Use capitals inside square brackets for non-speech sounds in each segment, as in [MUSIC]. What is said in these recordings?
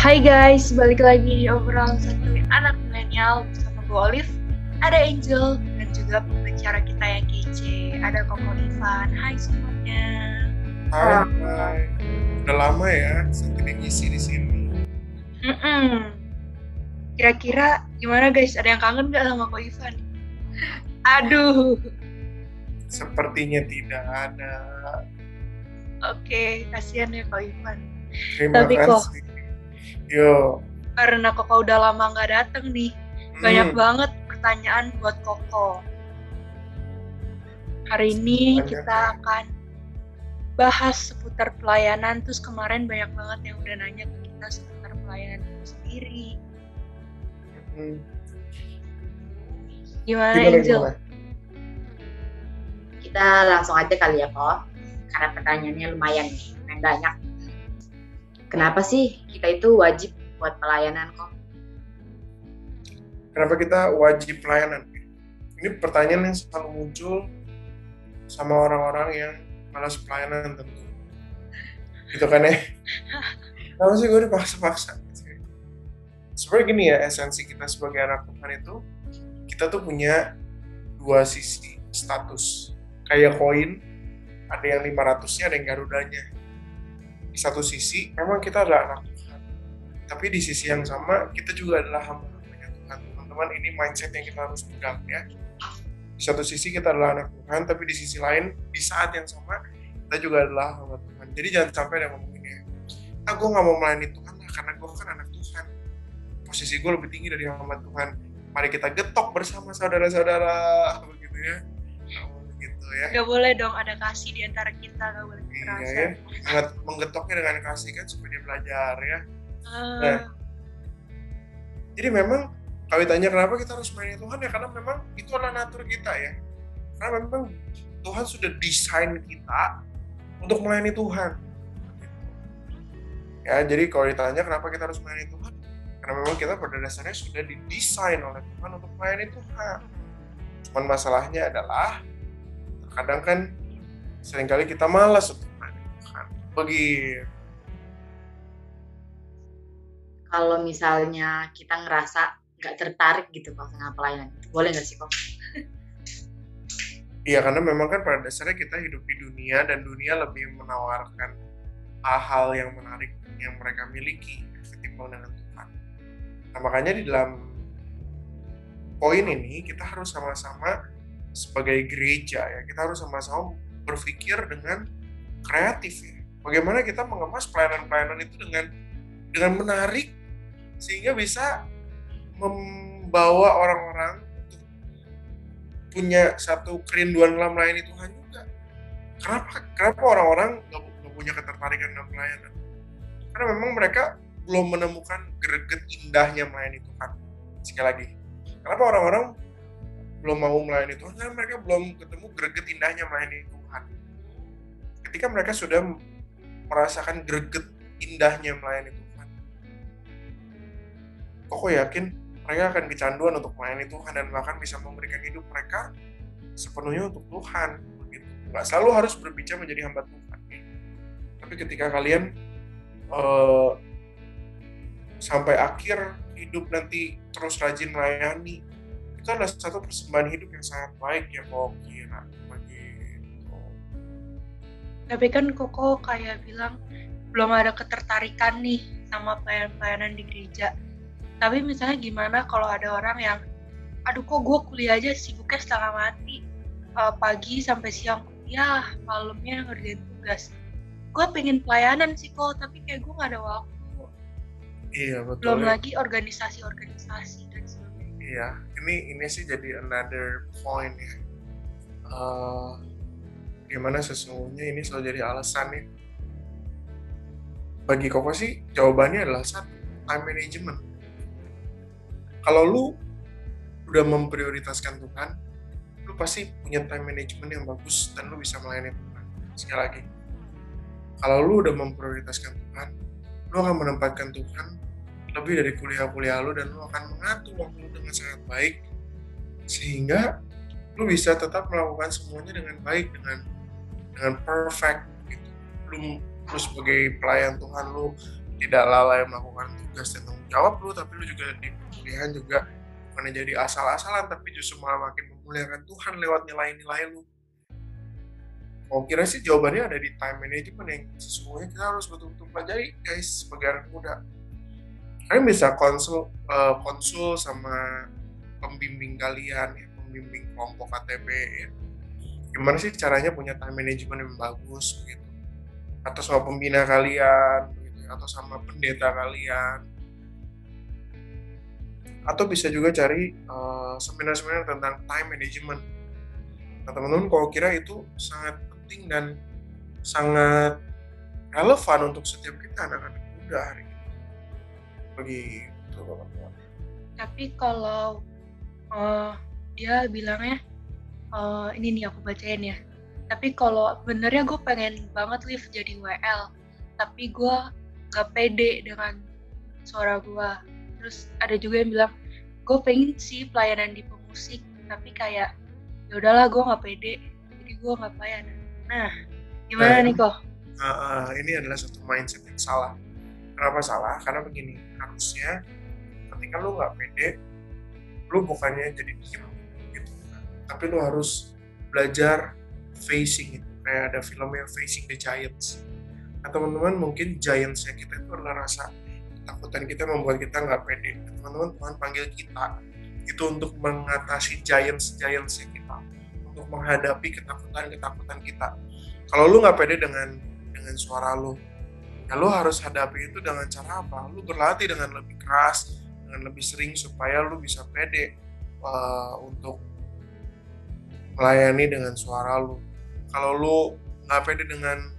Hai guys, balik lagi di obrolan satu anak milenial bersama gue Olive, ada Angel dan juga pembicara kita yang kece, ada Koko Ivan. Hai semuanya. Hai, hai. Udah lama ya Sakti ngisi di sini. Mm-mm. Kira-kira gimana guys? Ada yang kangen gak sama Koko Ivan? [LAUGHS] Aduh. Sepertinya tidak ada. Oke, kasihan ya Koko Ivan. Terima Tapi kok- kasih. Yo. Karena Koko udah lama nggak dateng nih, banyak Hmm, banget pertanyaan buat Koko. Hari ini Banyak kita akan bahas seputar pelayanan. Terus kemarin banyak banget yang udah nanya ke kita seputar pelayanan itu sendiri. hmm. Gimana, Gimana, Angel? gimana? kita langsung aja kali ya kok karena pertanyaannya lumayan nih lumayan banyak kenapa sih kita itu wajib buat pelayanan kok Kenapa kita wajib pelayanan? Ini pertanyaan yang selalu muncul sama orang-orang yang malas pelayanan tentu. Gitu kan ya? [LAUGHS] Kenapa sih gue dipaksa-paksa? Sebenarnya gini ya, esensi kita sebagai anak Tuhan itu, kita tuh punya dua sisi status. Kayak koin, ada yang 500-nya, ada yang garudanya. Di satu sisi, memang kita adalah anak Tuhan. Tapi di sisi yang sama, kita juga adalah hamba-hambanya Tuhan. Teman-teman, ini mindset yang kita harus pegang ya. Di satu sisi kita adalah anak Tuhan, tapi di sisi lain, di saat yang sama, kita juga adalah hamba Tuhan. Jadi jangan sampai ada yang ya, ah gue gak mau melayani Tuhan lah, karena gue kan anak Tuhan. Posisi gue lebih tinggi dari hamba Tuhan. Mari kita getok bersama saudara-saudara, begitu ya. Begitu ya. Gak boleh dong ada kasih di antara kita, gak boleh Iya ya, Menget- menggetoknya dengan kasih kan supaya dia belajar ya. Ah, Nah. Jadi memang kalau ditanya kenapa kita harus melayani Tuhan ya karena memang itu adalah natur kita ya. Karena memang Tuhan sudah desain kita untuk melayani Tuhan. Ya, jadi kalau ditanya kenapa kita harus melayani Tuhan, karena memang kita pada dasarnya sudah didesain oleh Tuhan untuk melayani Tuhan. Cuman masalahnya adalah terkadang kan sering kali kita malas untuk Tuhan. Begitu. kalau misalnya kita ngerasa nggak tertarik gitu kok sama pelayanan boleh nggak sih kok Iya karena memang kan pada dasarnya kita hidup di dunia dan dunia lebih menawarkan hal-hal yang menarik yang mereka miliki ketimbang dengan Tuhan. Nah makanya di dalam poin ini kita harus sama-sama sebagai gereja ya kita harus sama-sama berpikir dengan kreatif ya. Bagaimana kita mengemas pelayanan-pelayanan itu dengan dengan menarik sehingga bisa membawa orang-orang punya satu kerinduan dalam melayani Tuhan juga. Kenapa? Kenapa orang-orang nggak nggak punya ketertarikan dalam pelayanan? Karena memang mereka belum menemukan greget indahnya melayani Tuhan. Sekali lagi, kenapa orang-orang belum mau melayani Tuhan? Karena mereka belum ketemu greget indahnya melayani Tuhan. Ketika mereka sudah merasakan greget indahnya melayani Tuhan, kok yakin? Mereka akan kecanduan untuk melayani Tuhan dan bahkan bisa memberikan hidup mereka sepenuhnya untuk Tuhan. Begitu. Selalu harus berbicara menjadi hamba Tuhan. Tapi ketika kalian eh, sampai akhir hidup nanti terus rajin melayani itu adalah satu persembahan hidup yang sangat baik ya kok kira begitu Tapi kan Koko kayak bilang belum ada ketertarikan nih sama pelayanan-pelayanan di gereja. Tapi misalnya gimana kalau ada orang yang, aduh kok gue kuliah aja sibuknya setengah mati, Eh, pagi sampai siang kuliah, malamnya ngerjain tugas. Gue pengen pelayanan sih kok, tapi kayak gue gak ada waktu. iya betul Belum ya. lagi organisasi-organisasi. Iya, ini ini sih jadi another point ya. Eh, gimana sesungguhnya ini selalu jadi alasan nih. Bagi Koko sih jawabannya adalah satu, time management. Kalau lu udah memprioritaskan Tuhan, lu pasti punya time management yang bagus dan lu bisa melayani Tuhan. Sekali lagi, kalau lu udah memprioritaskan Tuhan, lu akan menempatkan Tuhan lebih dari kuliah-kuliah lu dan lu akan mengatur waktu baik sehingga lu bisa tetap melakukan semuanya dengan baik dengan dengan perfect gitu. lu lu sebagai pelayan Tuhan lu tidak lalai melakukan tugas dan tanggung jawab lu tapi lu juga di pemilihan juga bukan jadi asal-asalan tapi justru malah makin memuliakan Tuhan lewat nilai-nilai lu Kalau kira sih jawabannya ada di time management yang sesungguhnya kita harus betul-betul pelajari guys sebagai anak muda kalian bisa konsul uh, konsul sama pembimbing kalian ya pembimbing kelompok KTP ya. Gimana sih caranya punya time management yang bagus gitu? Atau sama pembina kalian gitu, atau sama pendeta kalian. Atau bisa juga cari uh, seminar-seminar tentang time management. Nah teman-teman kalau kira itu sangat penting dan sangat relevan untuk setiap kita anak-anak muda hari ini. Begitu tapi kalau uh, dia bilangnya uh, ini nih aku bacain ya. Tapi kalau benernya gue pengen banget live jadi WL tapi gue gak pede dengan suara gue. Terus ada juga yang bilang gue pengen sih pelayanan di pemusik tapi kayak ya udahlah gue gak pede. Jadi gue gak pelayanan nah gimana nah, nih kok uh, uh, ini adalah satu mindset yang salah. Kenapa salah? Karena begini harusnya ketika lu nggak pede lu bukannya jadi diem gitu. Tapi lu harus belajar facing itu. Kayak ada filmnya Facing the Giants. Nah teman-teman mungkin giantsnya kita itu adalah rasa ketakutan kita membuat kita nggak pede. Teman-teman Tuhan panggil kita itu untuk mengatasi giants giantsnya kita. Untuk menghadapi ketakutan ketakutan kita. Kalau lu nggak pede dengan dengan suara lu ya lo harus hadapi itu dengan cara apa? Lo berlatih dengan lebih keras dengan lebih sering supaya lo bisa pede uh, untuk melayani dengan suara lo kalau lo nggak pede dengan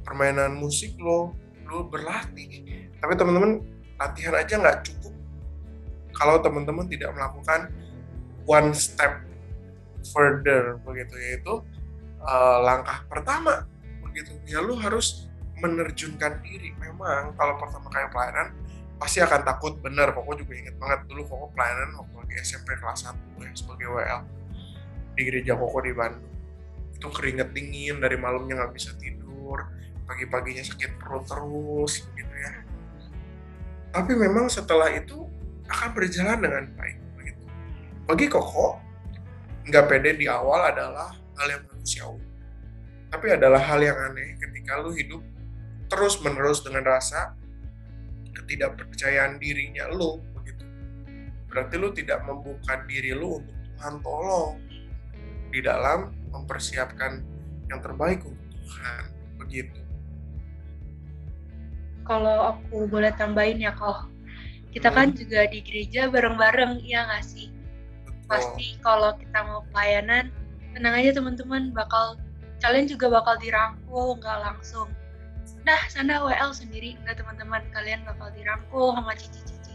permainan musik lo lo berlatih. Tapi teman-teman latihan aja nggak cukup. Kalau teman-teman tidak melakukan one step further begitu yaitu uh, langkah pertama begitu. Ya lo harus menerjunkan diri. Memang kalau pertama kali pelayanan pasti akan takut bener. Pokoknya juga inget banget dulu koko pelayanan waktu lagi SMP kelas 1 ya sebagai WL di gereja koko di Bandung. Itu keringet dingin dari malamnya nggak bisa tidur pagi-paginya sakit perut terus gitu ya. Tapi memang setelah itu akan berjalan dengan baik begitu. Bagi koko nggak pede di awal adalah hal yang manusiawi. Tapi adalah hal yang aneh ketika lu hidup terus menerus dengan rasa ketidakpercayaan dirinya lo begitu. Berarti lo tidak membuka diri lo untuk Tuhan tolong di dalam mempersiapkan yang terbaik untuk Tuhan begitu. Kalau aku boleh tambahin ya kok kita kan hmm. juga di gereja bareng-bareng ya nggak sih? Betul. pasti kalau kita mau pelayanan tenang aja teman-teman bakal kalian juga bakal dirangkul nggak langsung nah sana WL sendiri. Nggak teman-teman kalian bakal dirangkul sama cici-cici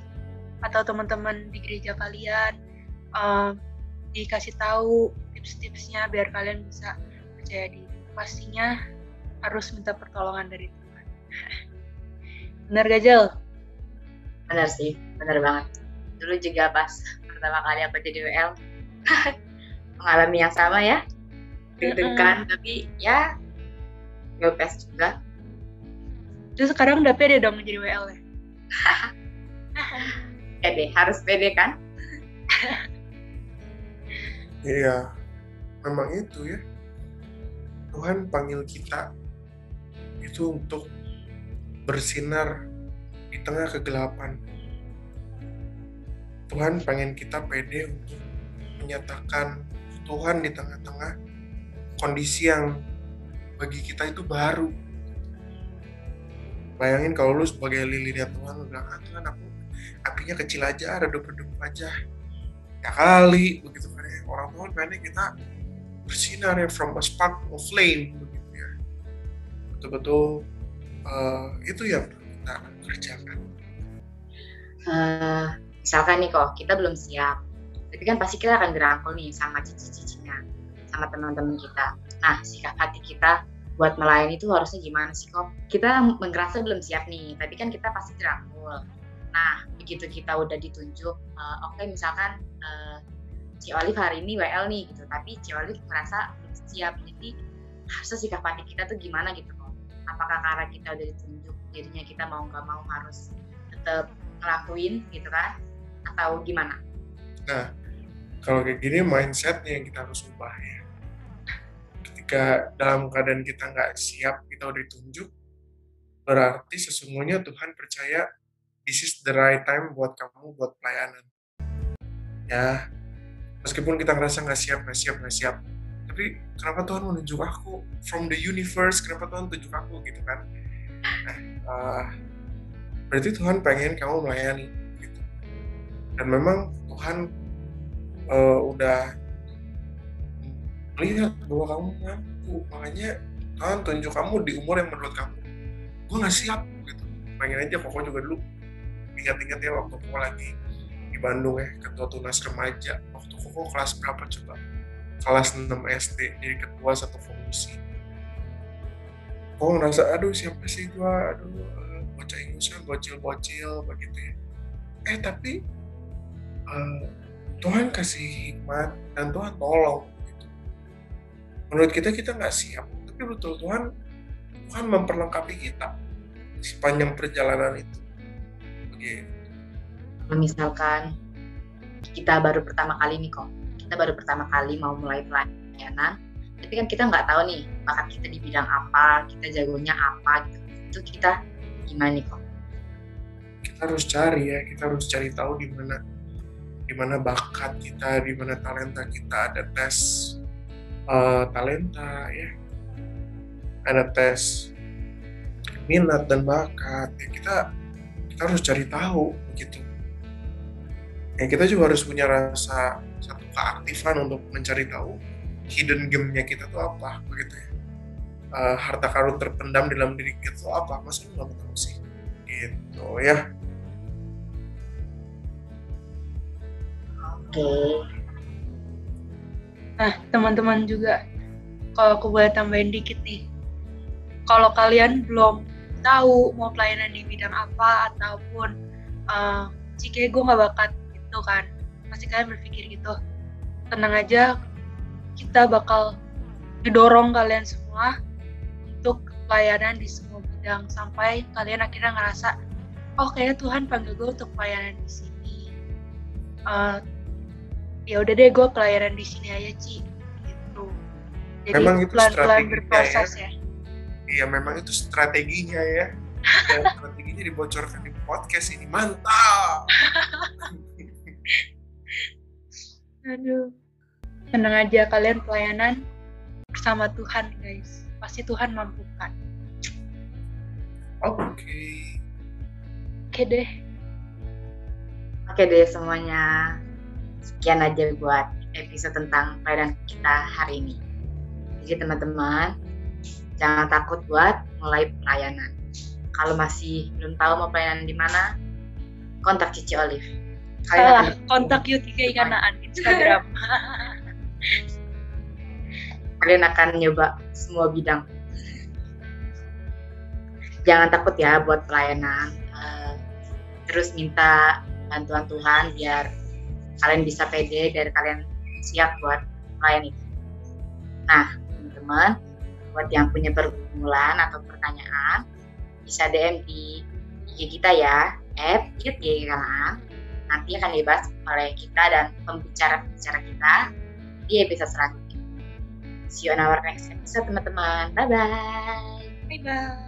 atau teman-teman di gereja kalian. Uh, dikasih tahu tips-tipsnya biar kalian bisa percaya diri. Pastinya harus minta pertolongan dari Tuhan. [LAUGHS] Benar gak Jel? benar sih benar banget. Dulu juga pas pertama kali aku jadi WL [LAUGHS] mengalami yang sama ya. Deg-degan tapi ya pes juga Terus sekarang udah pede dong jadi WL ya? [LAUGHS] pede, harus pede kan? iya, memang itu ya. Tuhan panggil kita itu untuk bersinar di tengah kegelapan. Tuhan pengen kita pede untuk menyatakan Tuhan di tengah-tengah kondisi yang bagi kita itu baru bayangin kalau lu sebagai lilinnya Tuhan lu bilang ah Tuhan aku apinya kecil aja redup-redup aja. Ya kali begitu kan ya. Orang Tuhan pengen kita bersinar ya from a spark of flame begitu ya. Betul-betul uh, itu yang kita kerjakan. Uh, misalkan nih kok kita belum siap. Tapi kan pasti kita akan dirangkul nih sama cici-cicinya sama teman-teman kita. Nah sikap hati kita buat melayani itu harusnya gimana sih kok? Kita ngerasa belum siap nih, tapi kan kita pasti dirangkul. Nah, begitu kita udah ditunjuk, uh, oke okay, misalkan uh, Ci Olive hari ini WL nih gitu, tapi Ci Olive merasa siap. Jadi harusnya sikap hati kita tuh gimana gitu kok? Apakah karena kita udah ditunjuk, jadinya kita mau nggak mau harus tetap ngelakuin gitu kan atau gimana Nah, kalau kayak gini mindsetnya yang kita harus ubah ya. Ketika dalam keadaan kita nggak siap, kita udah ditunjuk, berarti sesungguhnya Tuhan percaya this is the right time buat kamu buat pelayanan. Ya, meskipun kita ngerasa nggak siap, nggak siap, nggak siap, tapi kenapa Tuhan menunjuk aku from the universe? Kenapa Tuhan tunjuk aku gitu kan? Nah, uh, berarti Tuhan pengen kamu melayani gitu. Dan memang Tuhan uh, udah melihat bahwa kamu mampu makanya Tuhan tunjuk kamu di umur yang menurut kamu. Gue nggak siap gitu. Pengen aja koko juga dulu. Ingat-ingat ya waktu koko lagi di Bandung ya ketua tunas remaja. Waktu koko kelas berapa coba? Kelas 6 SD jadi ketua satu komisi kok ngerasa aduh siapa sih gue aduh uh, bocah ingusan bocil-bocil begitu ya. Eh tapi uh, Tuhan kasih hikmat dan Tuhan tolong. Menurut kita kita nggak siap. Tapi betul Tuhan Tuhan memperlengkapi kita sepanjang perjalanan itu. Begitu misalkan kita baru pertama kali nih kok. Kita baru pertama kali mau mulai pelayanan tapi kan kita nggak tahu nih bakat kita di bidang apa kita jagonya apa gitu. Itu kita gimana nih kok? Kita harus cari ya kita harus cari tahu di mana di mana bakat kita di mana talenta kita ada tes uh, talenta ya. Ada tes minat dan bakat. Ya kita kita harus cari tahu begitu. Ya kita juga harus punya rasa satu keaktifan untuk mencari tahu hidden game-nya kita tuh apa begitu ya. Uh, harta karun terpendam dalam diri kita tuh apa masa nggak tahu sih? Gitu ya. Oke Nah, teman-teman juga, kalau aku boleh tambahin dikit nih, kalau kalian belum tahu mau pelayanan di bidang apa ataupun uh, jika gue nggak bakat gitu kan, pasti kalian berpikir gitu, tenang aja, kita bakal didorong kalian semua untuk pelayanan di semua bidang sampai kalian akhirnya ngerasa, oh kayaknya Tuhan panggil gue untuk pelayanan di sini. Uh, ya udah deh gue pelayanan di sini aja Ci. Gitu. Jadi Memang itu pelan-pelan strateginya berproses ya. Iya memang itu strateginya ya. [LAUGHS] Dan strateginya dibocorkan di podcast ini. Mantap. [LAUGHS] aduh. Tenang aja kalian pelayanan bersama Tuhan guys. Pasti Tuhan mampukan. Oke. oke deh. Oke deh semuanya sekian aja buat episode tentang pelayanan kita hari ini. Jadi teman-teman jangan takut buat mulai pelayanan. Kalau masih belum tahu mau pelayanan di mana kontak Cici Olive. Kalian salah akan, kontak Yuti Keikanaan Instagram. [LAUGHS] Kalian akan nyoba semua bidang. Jangan takut ya buat pelayanan. Eh, terus minta bantuan Tuhan biar kalian bisa pede dan kalian siap buat pelayan itu nah teman-teman buat yang punya pergumulan atau pertanyaan bisa DM di IG kita ya kan nanti akan dibahas oleh kita dan pembicara-pembicara kita di episode selanjutnya. See you on our next episode teman-teman. Bye bye bye bye